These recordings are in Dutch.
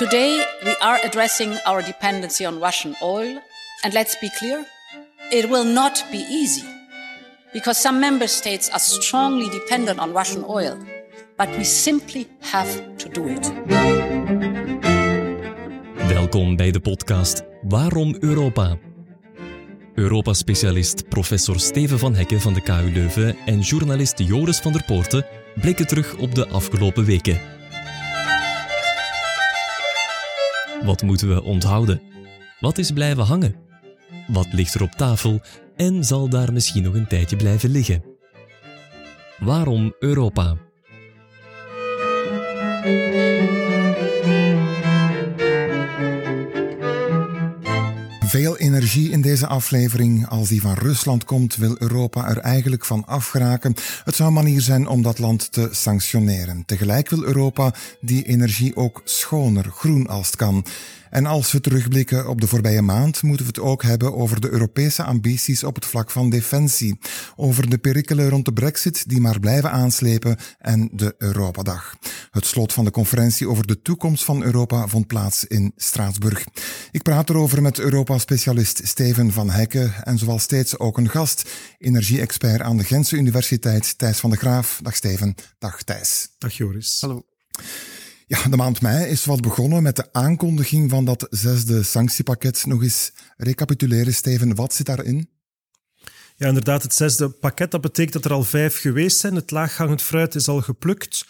Today, we are addressing our dependency on Russian oil, and let's be clear, it will not be easy because some member states are strongly dependent on Russian oil, but we simply have to do it. Welkom bij de podcast Waarom Europa? Europa-specialist professor Steven van Hekken van de KU Leuven en journalist Joris van der Poorten blikken terug op de afgelopen weken. Wat moeten we onthouden? Wat is blijven hangen? Wat ligt er op tafel en zal daar misschien nog een tijdje blijven liggen? Waarom Europa? Veel energie in deze aflevering. Als die van Rusland komt, wil Europa er eigenlijk van afgeraken. Het zou een manier zijn om dat land te sanctioneren. Tegelijk wil Europa die energie ook schoner, groen als het kan. En als we terugblikken op de voorbije maand, moeten we het ook hebben over de Europese ambities op het vlak van defensie. Over de perikelen rond de brexit die maar blijven aanslepen en de Europadag. Het slot van de conferentie over de toekomst van Europa vond plaats in Straatsburg. Ik praat erover met Europa-specialist Steven van Hekken en zoals steeds ook een gast, energie-expert aan de Gentse Universiteit, Thijs van de Graaf. Dag Steven. Dag Thijs. Dag Joris. Hallo. Ja, de maand mei is wat begonnen met de aankondiging van dat zesde sanctiepakket. Nog eens recapituleren, Steven, wat zit daarin? Ja, inderdaad, het zesde pakket, dat betekent dat er al vijf geweest zijn. Het laaghangend fruit is al geplukt.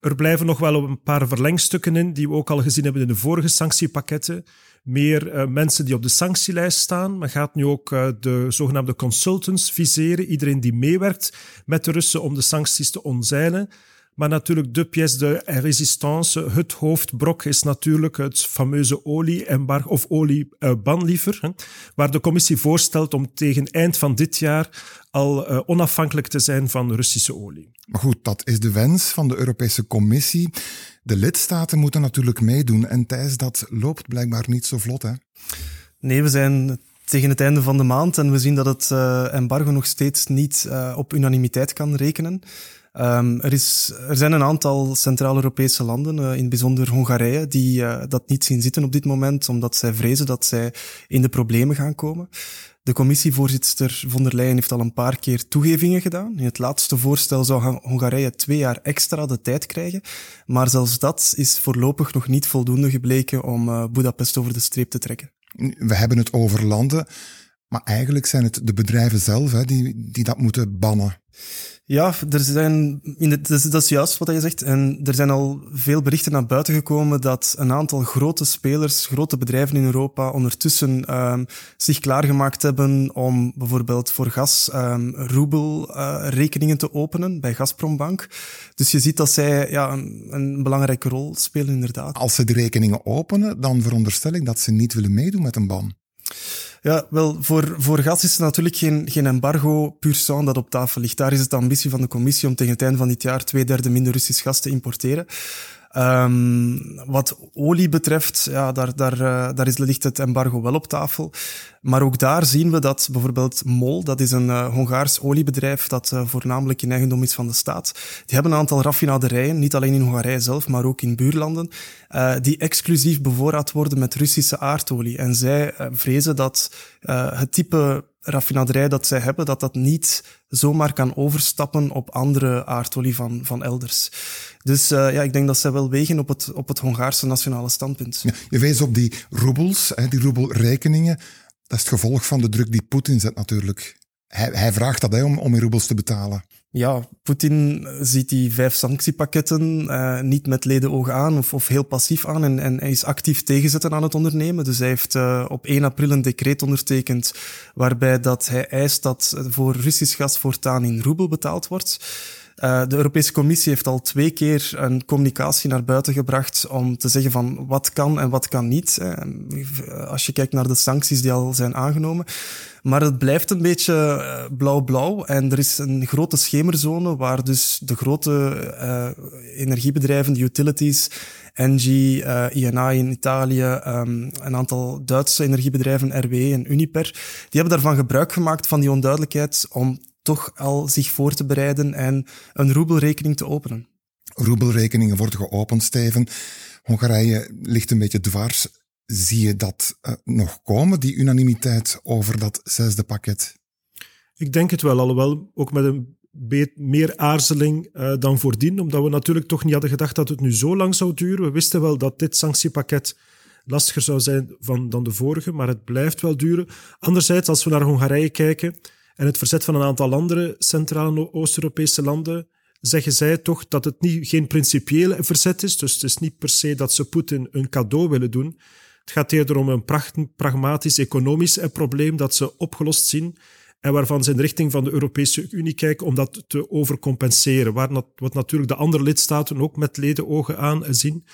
Er blijven nog wel een paar verlengstukken in, die we ook al gezien hebben in de vorige sanctiepakketten. Meer uh, mensen die op de sanctielijst staan. Men gaat nu ook uh, de zogenaamde consultants viseren. Iedereen die meewerkt met de Russen om de sancties te onzeilen. Maar natuurlijk de pièce de résistance, het hoofdbrok, is natuurlijk het fameuze olie-embargo of olieban liever, waar de commissie voorstelt om tegen eind van dit jaar al uh, onafhankelijk te zijn van Russische olie. Maar goed, dat is de wens van de Europese Commissie. De lidstaten moeten natuurlijk meedoen en Thijs, dat loopt blijkbaar niet zo vlot, hè? Nee, we zijn tegen het einde van de maand en we zien dat het uh, embargo nog steeds niet uh, op unanimiteit kan rekenen. Um, er, is, er zijn een aantal Centraal-Europese landen, uh, in het bijzonder Hongarije, die uh, dat niet zien zitten op dit moment, omdat zij vrezen dat zij in de problemen gaan komen. De commissievoorzitter von der Leyen heeft al een paar keer toegevingen gedaan. In het laatste voorstel zou Hongarije twee jaar extra de tijd krijgen. Maar zelfs dat is voorlopig nog niet voldoende gebleken om uh, Budapest over de streep te trekken. We hebben het over landen, maar eigenlijk zijn het de bedrijven zelf hè, die, die dat moeten bannen. Ja, er zijn, in de, dat, is, dat is juist wat je zegt. En er zijn al veel berichten naar buiten gekomen dat een aantal grote spelers, grote bedrijven in Europa, ondertussen um, zich klaargemaakt hebben om bijvoorbeeld voor gas um, roebelrekeningen uh, te openen bij Gazprombank. Dus je ziet dat zij ja, een, een, belangrijke rol spelen, inderdaad. Als ze die rekeningen openen, dan veronderstel ik dat ze niet willen meedoen met een ban. Ja, wel, voor, voor gas is er natuurlijk geen, geen embargo puur sang dat op tafel ligt. Daar is het de ambitie van de commissie om tegen het einde van dit jaar twee derde minder Russisch gas te importeren. Um, wat olie betreft, ja, daar, daar, uh, daar is, ligt het embargo wel op tafel. Maar ook daar zien we dat bijvoorbeeld MOL, dat is een uh, Hongaars oliebedrijf dat uh, voornamelijk in eigendom is van de staat, die hebben een aantal raffinaderijen, niet alleen in Hongarije zelf, maar ook in buurlanden, die exclusief bevoorraad worden met Russische aardolie. En zij vrezen dat het type raffinaderij dat zij hebben, dat dat niet zomaar kan overstappen op andere aardolie van, van elders. Dus uh, ja, ik denk dat zij wel wegen op het, op het Hongaarse nationale standpunt. Je wees op die roebels, hè, die roebelrekeningen. Dat is het gevolg van de druk die Poetin zet natuurlijk. Hij, hij vraagt dat hè, om, om in roebels te betalen. Ja, Poetin ziet die vijf sanctiepakketten uh, niet met leden ogen aan of, of heel passief aan en, en hij is actief tegenzetten aan het ondernemen. Dus hij heeft uh, op 1 april een decreet ondertekend waarbij dat hij eist dat voor Russisch gas voortaan in roebel betaald wordt. Uh, de Europese Commissie heeft al twee keer een communicatie naar buiten gebracht om te zeggen van wat kan en wat kan niet. Als je kijkt naar de sancties die al zijn aangenomen. Maar het blijft een beetje blauw-blauw en er is een grote schemerzone waar dus de grote uh, energiebedrijven, de utilities, Engie, uh, INA in Italië, um, een aantal Duitse energiebedrijven, RWE en Uniper, die hebben daarvan gebruik gemaakt van die onduidelijkheid om toch al zich voor te bereiden en een roebelrekening te openen. Roebelrekeningen worden geopend, Steven. Hongarije ligt een beetje dwars. Zie je dat uh, nog komen, die unanimiteit over dat zesde pakket? Ik denk het wel, alhoewel ook met een meer aarzeling uh, dan voordien, omdat we natuurlijk toch niet hadden gedacht dat het nu zo lang zou duren. We wisten wel dat dit sanctiepakket lastiger zou zijn van, dan de vorige, maar het blijft wel duren. Anderzijds, als we naar Hongarije kijken en het verzet van een aantal andere Centraal- en Oost-Europese landen, zeggen zij toch dat het niet, geen principiële verzet is. Dus het is niet per se dat ze Poetin een cadeau willen doen. Het gaat eerder om een pragmatisch economisch probleem dat ze opgelost zien en waarvan ze in de richting van de Europese Unie kijken om dat te overcompenseren. Waar wat natuurlijk de andere lidstaten ook met ledenogen aan zien.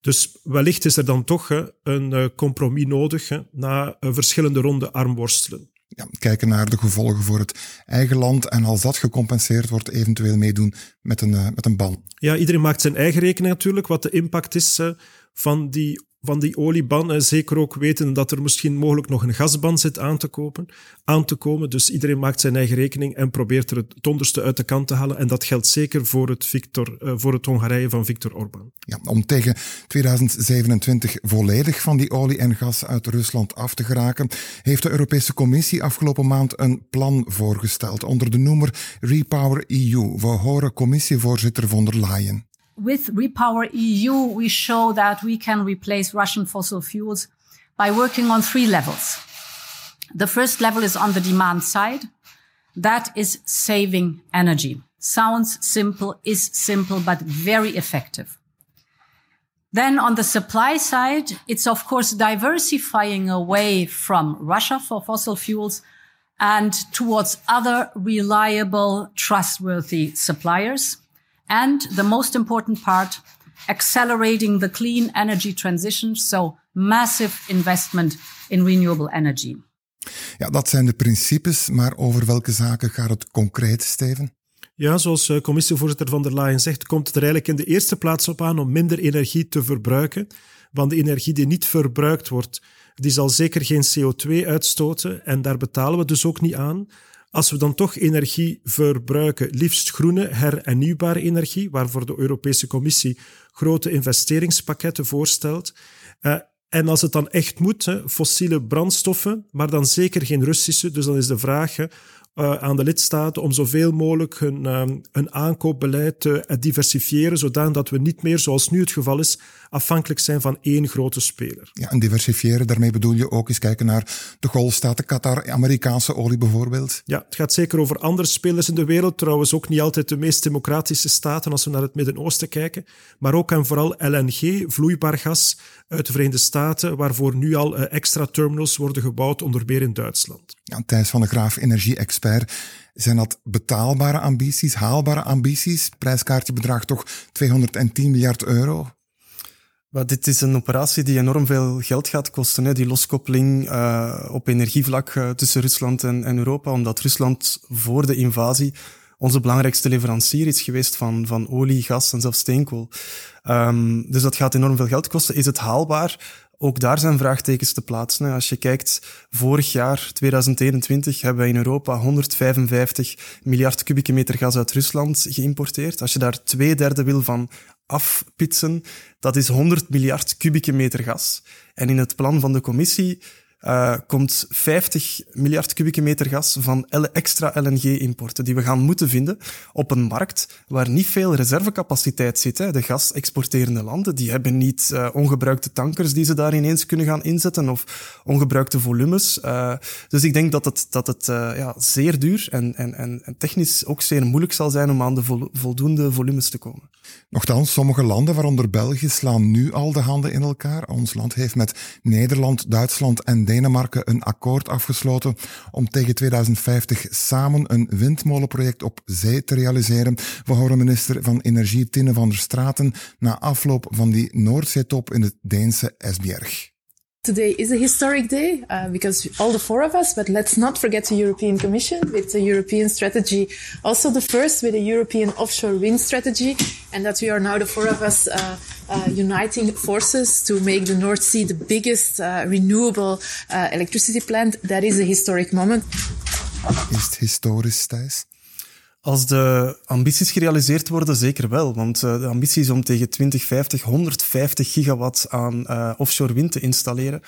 Dus wellicht is er dan toch een eh, compromis nodig na verschillende ronde armworstelen. Ja, kijken naar de gevolgen voor het eigen land en als dat gecompenseerd wordt, eventueel meedoen met een, uh, met een ban. Ja, iedereen maakt zijn eigen rekening natuurlijk, wat de impact is uh, van die van die olieban. En zeker ook weten dat er misschien mogelijk nog een gasban zit aan te, kopen, aan te komen. Dus iedereen maakt zijn eigen rekening en probeert er het onderste uit de kant te halen. En dat geldt zeker voor het, Victor, uh, voor het Hongarije van Viktor Orbán. Ja, om tegen 2027 volledig van die olie en gas uit Rusland af te geraken, heeft de Europese Commissie afgelopen maand een plan voorgesteld onder de noemer Repower EU. We horen commissievoorzitter von der Leyen. With Repower EU, we show that we can replace Russian fossil fuels by working on three levels. The first level is on the demand side. That is saving energy. Sounds simple, is simple, but very effective. Then on the supply side, it's of course diversifying away from Russia for fossil fuels and towards other reliable, trustworthy suppliers. And the most important part, accelerating the clean energy transition. So massive investment in renewable energy. Ja, dat zijn de principes, maar over welke zaken gaat het concreet, Steven? Ja, zoals eh, commissievoorzitter van der Leyen zegt, komt het er eigenlijk in de eerste plaats op aan om minder energie te verbruiken. Want de energie die niet verbruikt wordt, die zal zeker geen CO2 uitstoten en daar betalen we dus ook niet aan. Als we dan toch energie verbruiken, liefst groene, hernieuwbare energie, waarvoor de Europese Commissie grote investeringspakketten voorstelt. Uh, en als het dan echt moet, fossiele brandstoffen, maar dan zeker geen Russische. Dus dan is de vraag uh, aan de lidstaten om zoveel mogelijk hun, um, hun aankoopbeleid te diversifiëren, zodat we niet meer, zoals nu het geval is, afhankelijk zijn van één grote speler. Ja, en diversifiëren, daarmee bedoel je ook eens kijken naar de golfstaten, Qatar, Amerikaanse olie bijvoorbeeld? Ja, het gaat zeker over andere spelers in de wereld, trouwens ook niet altijd de meest democratische staten als we naar het Midden-Oosten kijken, maar ook en vooral LNG, vloeibaar gas uit de Verenigde Staten, waarvoor nu al uh, extra terminals worden gebouwd, onder meer in Duitsland. Ja, Thijs van de Graaf, energie-expert. Zijn dat betaalbare ambities, haalbare ambities? Prijskaartje bedraagt toch 210 miljard euro? Maar dit is een operatie die enorm veel geld gaat kosten. Hè? Die loskoppeling uh, op energievlak uh, tussen Rusland en, en, Europa. Omdat Rusland voor de invasie onze belangrijkste leverancier is geweest van, van olie, gas en zelfs steenkool. Um, dus dat gaat enorm veel geld kosten. Is het haalbaar? Ook daar zijn vraagtekens te plaatsen. Als je kijkt, vorig jaar, 2021, hebben wij in Europa 155 miljard kubieke meter gas uit Rusland geïmporteerd. Als je daar twee derde wil van afpitsen, dat is 100 miljard kubieke meter gas. En in het plan van de commissie uh, komt 50 miljard kubieke meter gas van extra LNG-importen die we gaan moeten vinden op een markt waar niet veel reservecapaciteit zit. Hè. De gas-exporterende landen die hebben niet uh, ongebruikte tankers die ze daar ineens kunnen gaan inzetten of ongebruikte volumes. Uh, dus ik denk dat het, dat het ja, zeer duur en, en, en technisch ook zeer moeilijk zal zijn om aan de vol voldoende volumes te komen. Nochtans, sommige landen, waaronder België, slaan nu al de handen in elkaar. Ons land heeft met Nederland, Duitsland en Denemarken een akkoord afgesloten om tegen 2050 samen een windmolenproject op zee te realiseren. We horen minister van Energie Tinne van der Straten na afloop van die Noordzeetop in het Deense Esbjerg. Today is a historic day uh, because all the four of us, but let's not forget the European Commission with the European strategy, also the first with a European offshore wind strategy, and that we are now the four of us uh, uh, uniting forces to make the North Sea the biggest uh, renewable uh, electricity plant. That is a historic moment. Is het historisch, Thijs? Als de ambities gerealiseerd worden, zeker wel. Want uh, de ambitie is om tegen 2050 150 gigawatt aan uh, offshore wind te installeren.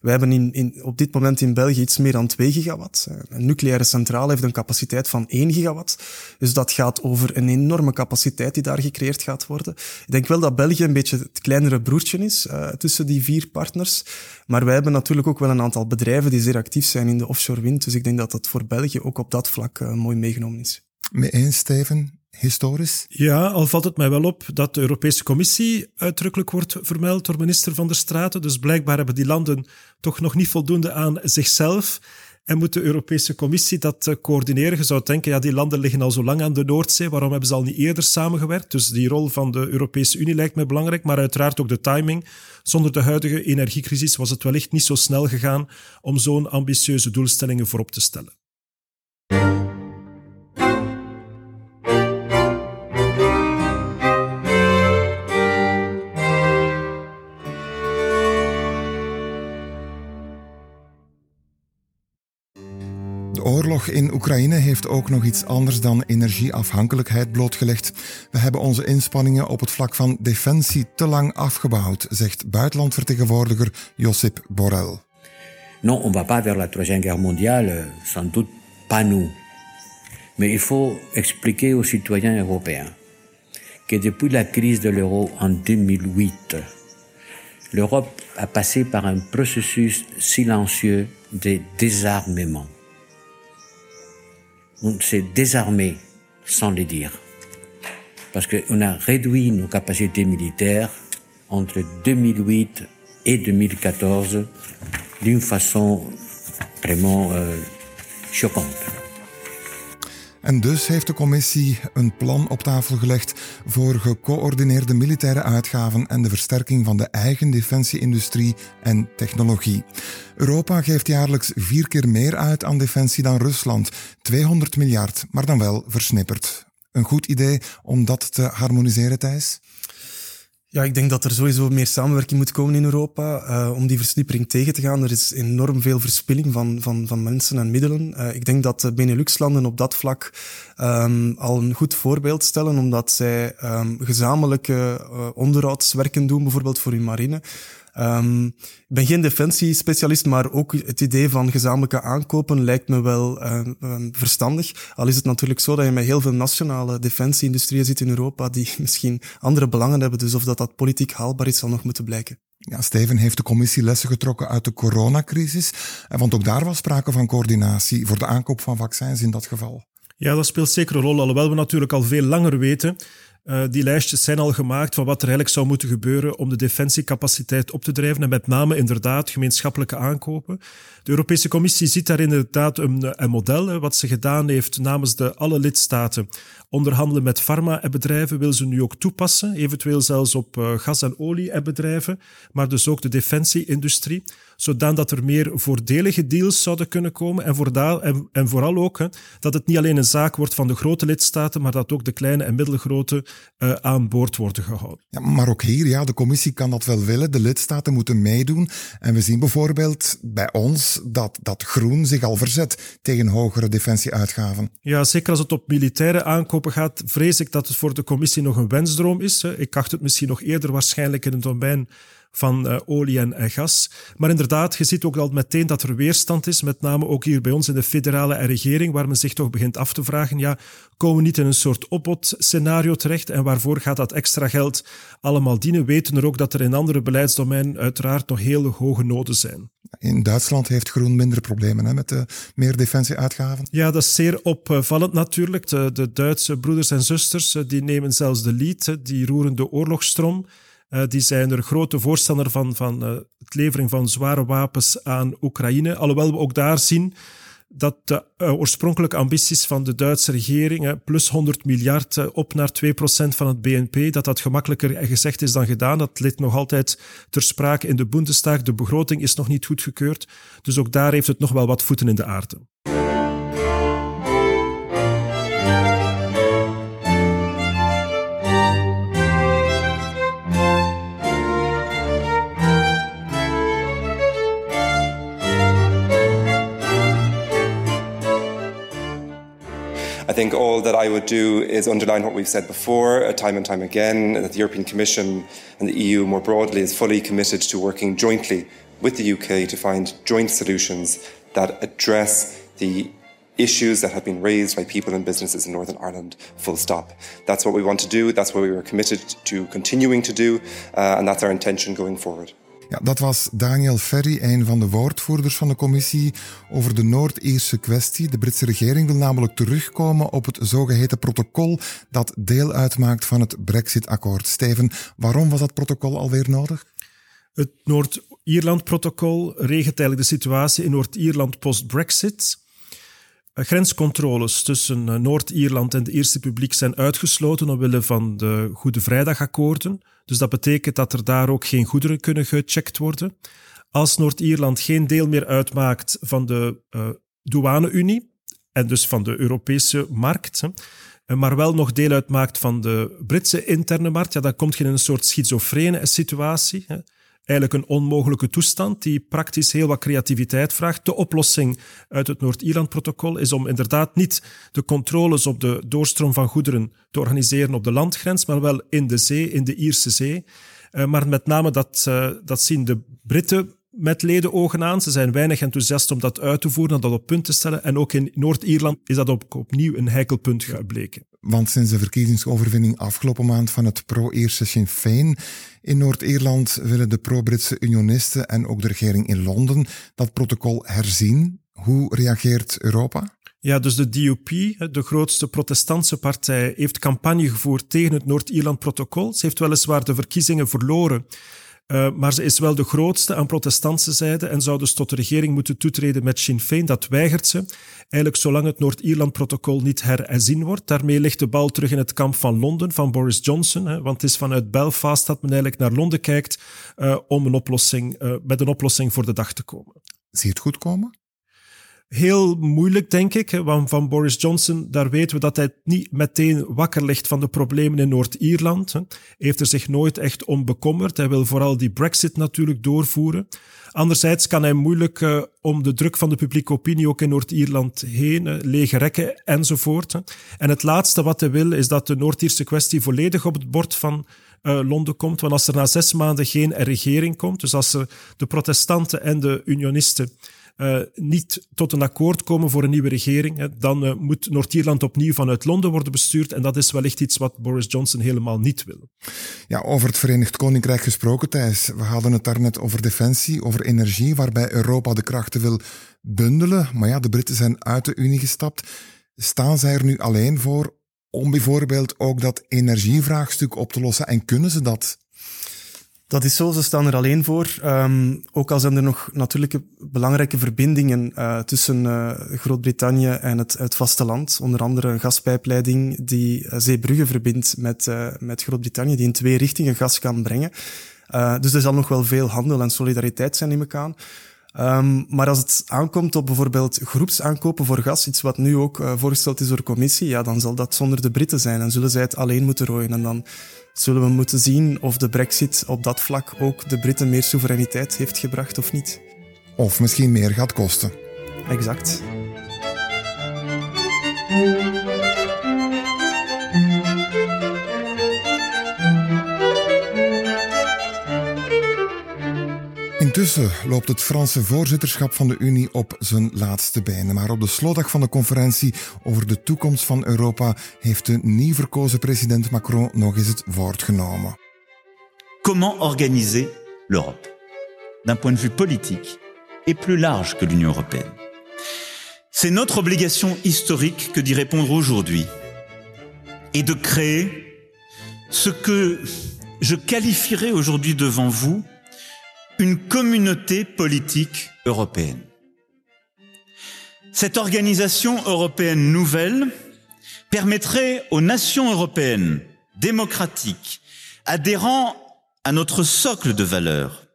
Wij hebben in, in, op dit moment in België iets meer dan 2 gigawatt. Een nucleaire centrale heeft een capaciteit van 1 gigawatt. Dus dat gaat over een enorme capaciteit die daar gecreëerd gaat worden. Ik denk wel dat België een beetje het kleinere broertje is tussen die vier partners. Maar wij hebben natuurlijk ook wel een aantal bedrijven die zeer actief zijn in de offshore wind. Dus ik denk dat dat voor België ook op dat vlak mooi meegenomen is. Mee eens, Steven? historisch? Ja, al valt het mij wel op dat de Europese Commissie uitdrukkelijk wordt vermeld door minister Van der Straten. Dus blijkbaar hebben die landen toch nog niet voldoende aan zichzelf. En moet de Europese Commissie dat eh, coördineren? Je zou denken, ja, die landen liggen al zo lang aan de Noordzee. Waarom hebben ze al niet eerder samengewerkt? Dus die rol van de Europese Unie lijkt mij belangrijk, maar uiteraard ook de timing. Zonder de huidige energiecrisis was het wellicht niet zo snel gegaan om zo'n ambitieuze doelstellingen voorop te stellen. Oorlog in Oekraïne heeft ook nog iets anders dan energieafhankelijkheid blootgelegd. We hebben onze inspanningen op het vlak van defensie te lang afgebouwd, zegt buitenlandvertegenwoordiger Josip Borrell. Non, on va pas vers la troisième guerre mondiale, sans doute pas nous. Mais il faut expliquer aux citoyens européens que depuis la crise de l'euro en 2008, l'Europe a passé par un processus silencieux de désarmement. On s'est désarmé sans le dire. Parce qu'on a réduit nos capacités militaires entre 2008 et 2014 d'une façon vraiment euh, choquante. En dus heeft de commissie een plan op tafel gelegd voor gecoördineerde militaire uitgaven en de versterking van de eigen defensieindustrie en technologie. Europa geeft jaarlijks vier keer meer uit aan defensie dan Rusland, 200 miljard, maar dan wel versnipperd. Een goed idee om dat te harmoniseren, Thijs? Ja, ik denk dat er sowieso meer samenwerking moet komen in Europa uh, om die versnippering tegen te gaan. Er is enorm veel verspilling van, van, van mensen en middelen. Uh, ik denk dat de Benelux-landen op dat vlak um, al een goed voorbeeld stellen, omdat zij um, gezamenlijke uh, onderhoudswerken doen, bijvoorbeeld voor hun marine. Um, ik ben geen defensiespecialist, maar ook het idee van gezamenlijke aankopen lijkt me wel uh, verstandig. Al is het natuurlijk zo dat je met heel veel nationale defensieindustrieën zit in Europa die misschien andere belangen hebben. Dus of dat, dat politiek haalbaar is, zal nog moeten blijken. Ja, Steven heeft de commissie lessen getrokken uit de coronacrisis. Want ook daar was sprake van coördinatie voor de aankoop van vaccins in dat geval. Ja, dat speelt zeker een rol, alhoewel we natuurlijk al veel langer weten uh, die lijstjes zijn al gemaakt van wat er eigenlijk zou moeten gebeuren om de defensiecapaciteit op te drijven. En met name inderdaad gemeenschappelijke aankopen. De Europese Commissie ziet daar inderdaad een, een model. Wat ze gedaan heeft namens de alle lidstaten onderhandelen met farma-bedrijven wil ze nu ook toepassen. Eventueel zelfs op uh, gas- en olie-bedrijven. Maar dus ook de defensie-industrie zodat er meer voordelige deals zouden kunnen komen. En, voor en, en vooral ook hè, dat het niet alleen een zaak wordt van de grote lidstaten, maar dat ook de kleine en middelgrote uh, aan boord worden gehouden. Ja, maar ook hier, ja, de commissie kan dat wel willen. De lidstaten moeten meedoen. En we zien bijvoorbeeld bij ons dat, dat Groen zich al verzet tegen hogere defensieuitgaven. Ja, zeker als het op militaire aankopen gaat, vrees ik dat het voor de commissie nog een wensdroom is. Ik acht het misschien nog eerder waarschijnlijk in het domein van uh, olie en gas. Maar inderdaad, je ziet ook al meteen dat er weerstand is, met name ook hier bij ons in de federale regering, waar men zich toch begint af te vragen, ja, komen we niet in een soort opbodscenario terecht en waarvoor gaat dat extra geld allemaal dienen? Weten er ook dat er in andere beleidsdomeinen uiteraard nog heel hoge noden zijn. In Duitsland heeft Groen minder problemen hè, met de meer defensieuitgaven. Ja, dat is zeer opvallend natuurlijk. De, de Duitse broeders en zusters eh, die nemen zelfs de lead, die roeren de oorlogstrom. Uh, die zijn er grote voorstander van, van uh, het levering van zware wapens aan Oekraïne. Alhoewel we ook daar zien dat de uh, oorspronkelijke ambities van de Duitse regering, plus 100 miljard op naar 2% van het BNP, dat dat gemakkelijker gezegd is dan gedaan. Dat ligt nog altijd ter sprake in de Bundestag. De begroting is nog niet goedgekeurd. Dus ook daar heeft het nog wel wat voeten in de aarde. Think all that I would do is underline what we've said before, uh, time and time again, that the European Commission and the EU more broadly is fully committed to working jointly with the UK to find joint solutions that address the issues that have been raised by people and businesses in Northern Ireland, full stop. That's what we want to do, that's what we were committed to continuing to do, uh, and that's our intention going forward. Ja, dat was Daniel Ferry, een van de woordvoerders van de commissie over de Noord-Ierse kwestie. De Britse regering wil namelijk terugkomen op het zogeheten protocol dat deel uitmaakt van het Brexit-akkoord. Steven, waarom was dat protocol alweer nodig? Het Noord-Ierland-protocol regelt eigenlijk de situatie in Noord-Ierland post-Brexit. Eh, grenscontroles tussen eh, Noord-Ierland en de Eerste Republiek zijn uitgesloten omwille van de Goede Vrijdagakkoorden. Dus dat betekent dat er daar ook geen goederen kunnen gecheckt worden. Als Noord-Ierland geen deel meer uitmaakt van de uh, douane-Unie en dus van de Europese markt, hè, maar wel nog deel uitmaakt van de Britse interne markt, ja, dan komt je in een soort schizofrene situatie. Hè eigenlijk een onmogelijke toestand die praktisch heel wat creativiteit vraagt. De oplossing uit het Noord-Ierland-protocol is om inderdaad niet de controles op de doorstroom van goederen te organiseren op de landgrens, maar wel in de zee, in de Ierse zee. Uh, maar met name dat, uh, dat zien de Britten met ledenogen aan. Ze zijn weinig enthousiast om dat uit te voeren en dat op punt te stellen. En ook in Noord-Ierland is dat op, opnieuw een heikel punt gebleken. Want sinds de verkiezingsoverwinning afgelopen maand van het pro-Ierse Sinn Féin in Noord-Ierland willen de pro-Britse unionisten en ook de regering in Londen dat protocol herzien. Hoe reageert Europa? Ja, dus de DUP, de grootste protestantse partij, heeft campagne gevoerd tegen het Noord-Ierland-protocol. Ze heeft weliswaar de verkiezingen verloren. Uh, maar ze is wel de grootste aan protestantse zijde en zou dus tot de regering moeten toetreden met Sinn Féin. Dat weigert ze. Eigenlijk zolang het Noord-Ierland-protocol niet herzien wordt. Daarmee ligt de bal terug in het kamp van Londen, van Boris Johnson. Hè, want het is vanuit Belfast dat men eigenlijk naar Londen kijkt uh, om een oplossing, uh, met een oplossing voor de dag te komen. Zie je het goed komen? Heel moeilijk, denk ik. Want van Boris Johnson, daar weten we dat hij niet meteen wakker ligt van de problemen in Noord-Ierland. Heeft er zich nooit echt om bekommerd. Hij wil vooral die Brexit natuurlijk doorvoeren. Anderzijds kan hij moeilijk uh, om de druk van de publieke opinie ook in Noord-Ierland heen, uh, lege rekken enzovoort. En het laatste wat hij wil is dat de Noord-Ierse kwestie volledig op het bord van uh, Londen komt. Want als er na zes maanden geen regering komt, dus als de protestanten en de unionisten uh, niet tot een akkoord komen voor een nieuwe regering, dan uh, moet Noord-Ierland opnieuw vanuit Londen worden bestuurd. En dat is wellicht iets wat Boris Johnson helemaal niet wil. Ja, over het Verenigd Koninkrijk gesproken, Thijs. We hadden het daarnet over defensie, over energie, waarbij Europa de krachten wil bundelen. Maar ja, de Britten zijn uit de Unie gestapt. Staan zij er nu alleen voor om bijvoorbeeld ook dat energievraagstuk op te lossen? En kunnen ze dat? Dat is zo, ze staan er alleen voor. Um, ook al zijn er nog natuurlijke belangrijke verbindingen uh, tussen uh, Groot-Brittannië en het, het, vasteland. Onder andere een gaspijpleiding die Zeebrugge verbindt met, met Groot-Brittannië, die in twee richtingen gas kan brengen. dus er zal nog wel veel handel en solidariteit zijn, ik aan. Um, maar als het aankomt op bijvoorbeeld groepsaankopen voor gas, iets wat nu ook voorgesteld is door de commissie, ja, dan zal dat zonder de Britten zijn en zullen zij het alleen moeten rooien. En dan zullen we moeten zien of de brexit op dat vlak ook de Britten meer soevereiniteit heeft gebracht of niet. Of misschien meer gaat kosten. Exact. Intussen loopt het Franse voorzitterschap van de Unie op zijn laatste benen. Maar op de slotdag van de conferentie over de toekomst van Europa heeft de nieuw verkozen president Macron nog eens het woord genomen. Comment organiser l'Europe d'un point de vue politique et plus large que l'Union européenne C'est notre obligation historique que d'y répondre aujourd'hui et de créer ce que je qualifierais aujourd'hui devant vous une communauté politique européenne. Cette organisation européenne nouvelle permettrait aux nations européennes démocratiques, adhérant à notre socle de valeurs,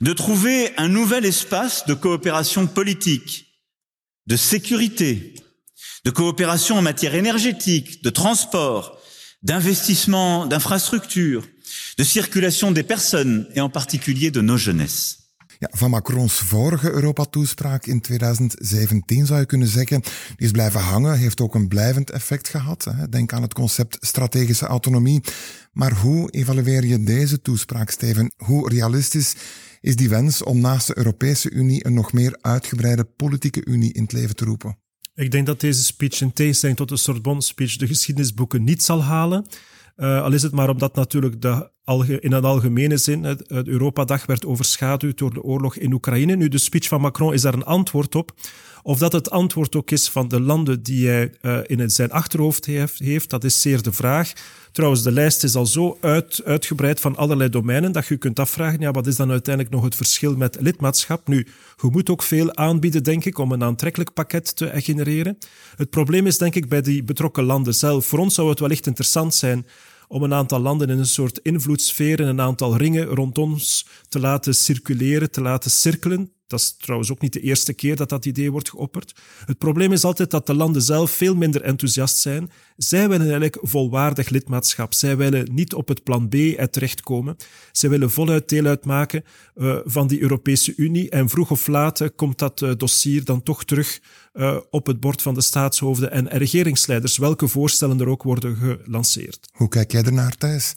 de trouver un nouvel espace de coopération politique, de sécurité, de coopération en matière énergétique, de transport, d'investissement, d'infrastructures, de circulation des personnes et en particulier de nos jeunesses. Ja, van Macrons vorige Europa-toespraak in 2017 zou je kunnen zeggen, die is blijven hangen, heeft ook een blijvend effect gehad. Denk aan het concept strategische autonomie. Maar hoe evalueer je deze toespraak, Steven? Hoe realistisch is die wens om naast de Europese Unie een nog meer uitgebreide politieke unie in het leven te roepen? Ik denk dat deze speech in tegenstelling tot de Sorbonne-speech de geschiedenisboeken niet zal halen. Uh, al is het maar omdat natuurlijk de in een algemene zin het, Europadag werd overschaduwd door de oorlog in Oekraïne. Nu, de speech van Macron is daar een antwoord op. Of dat het antwoord ook is van de landen die hij uh, in zijn achterhoofd heeft, heeft, dat is zeer de vraag. Trouwens, de lijst is al zo uit, uitgebreid van allerlei domeinen dat je kunt afvragen, ja, wat is dan uiteindelijk nog het verschil met lidmaatschap? Nu, je moet ook veel aanbieden, denk ik, om een aantrekkelijk pakket te genereren. Het probleem is, denk ik, bij die betrokken landen zelf. Voor ons zou het wellicht interessant zijn om een aantal landen in een soort invloedssfeer, in een aantal ringen rond ons te laten circuleren, te laten cirkelen. Dat is trouwens ook niet de eerste keer dat dat idee wordt geopperd. Het probleem is altijd dat de landen zelf veel minder enthousiast zijn. Zij willen eigenlijk volwaardig lidmaatschap. Zij willen niet op het plan B terechtkomen. Zij willen voluit deel uitmaken uh, van die Europese Unie. En vroeg of laat komt dat dossier dan toch terug op het bord van de staatshoofden en regeringsleiders, welke voorstellen er ook worden gelanceerd. Hoe kijk jij ernaar, Thijs?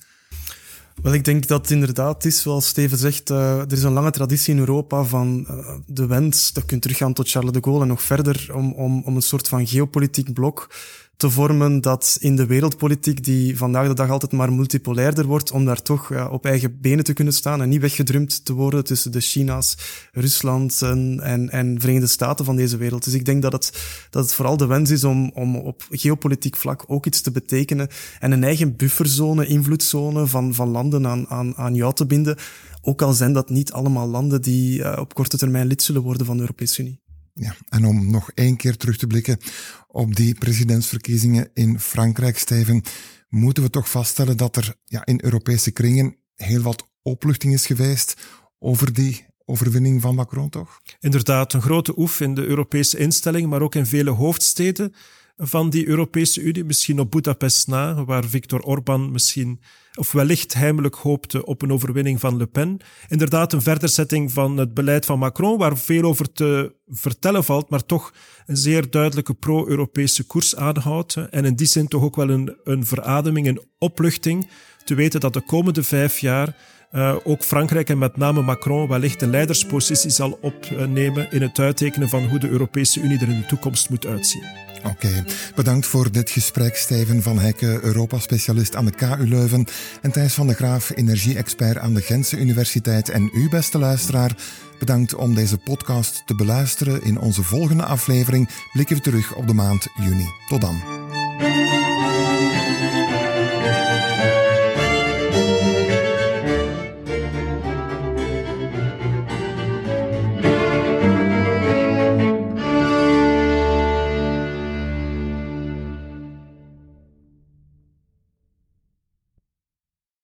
Wel, ik denk dat het inderdaad is, zoals Steven zegt, uh, er is een lange traditie in Europa van uh, de wens, dat kunt teruggaan tot Charles de Gaulle en nog verder, om, om, om een soort van geopolitiek blok te vormen dat in de wereldpolitiek, die vandaag de dag altijd maar multipolairder wordt, om daar toch op eigen benen te kunnen staan en niet weggedrumd te worden tussen de China's, Rusland en, en, en Verenigde Staten van deze wereld. Dus ik denk dat het, dat het vooral de wens is om, om op geopolitiek vlak ook iets te betekenen en een eigen bufferzone, invloedszone van, van landen aan, aan, aan jou te binden. Ook al zijn dat niet allemaal landen die uh, op korte termijn lid zullen worden van de Europese Unie. Ja, en om nog één keer terug te blikken op die presidentsverkiezingen in Frankrijk, Steven, moeten we toch vaststellen dat er ja, in Europese kringen heel wat opluchting is geweest over die overwinning van Macron, toch? Inderdaad, een grote oef in de Europese instelling, maar ook in vele hoofdsteden van die Europese Unie. Misschien op Budapest na, waar Viktor Orban misschien of wellicht heimelijk hoopte op een overwinning van Le Pen. Inderdaad, een verderzetting van het beleid van Macron, waar veel over te vertellen valt, maar toch een zeer duidelijke pro-Europese koers aanhoudt. En in die zin toch ook wel een, een verademing, een opluchting, te weten dat de komende vijf jaar uh, ook Frankrijk en met name Macron wellicht een leiderspositie zal opnemen in het uittekenen van hoe de Europese Unie er in de toekomst moet uitzien. Oké, bedankt voor dit gesprek, Steven van Hekken, Europa-specialist aan de KU Leuven, en Thijs van de Graaf, energie-expert aan de Gentse Universiteit. En u, beste luisteraar, bedankt om deze podcast te beluisteren. In onze volgende aflevering blikken we terug op de maand juni. Tot dan.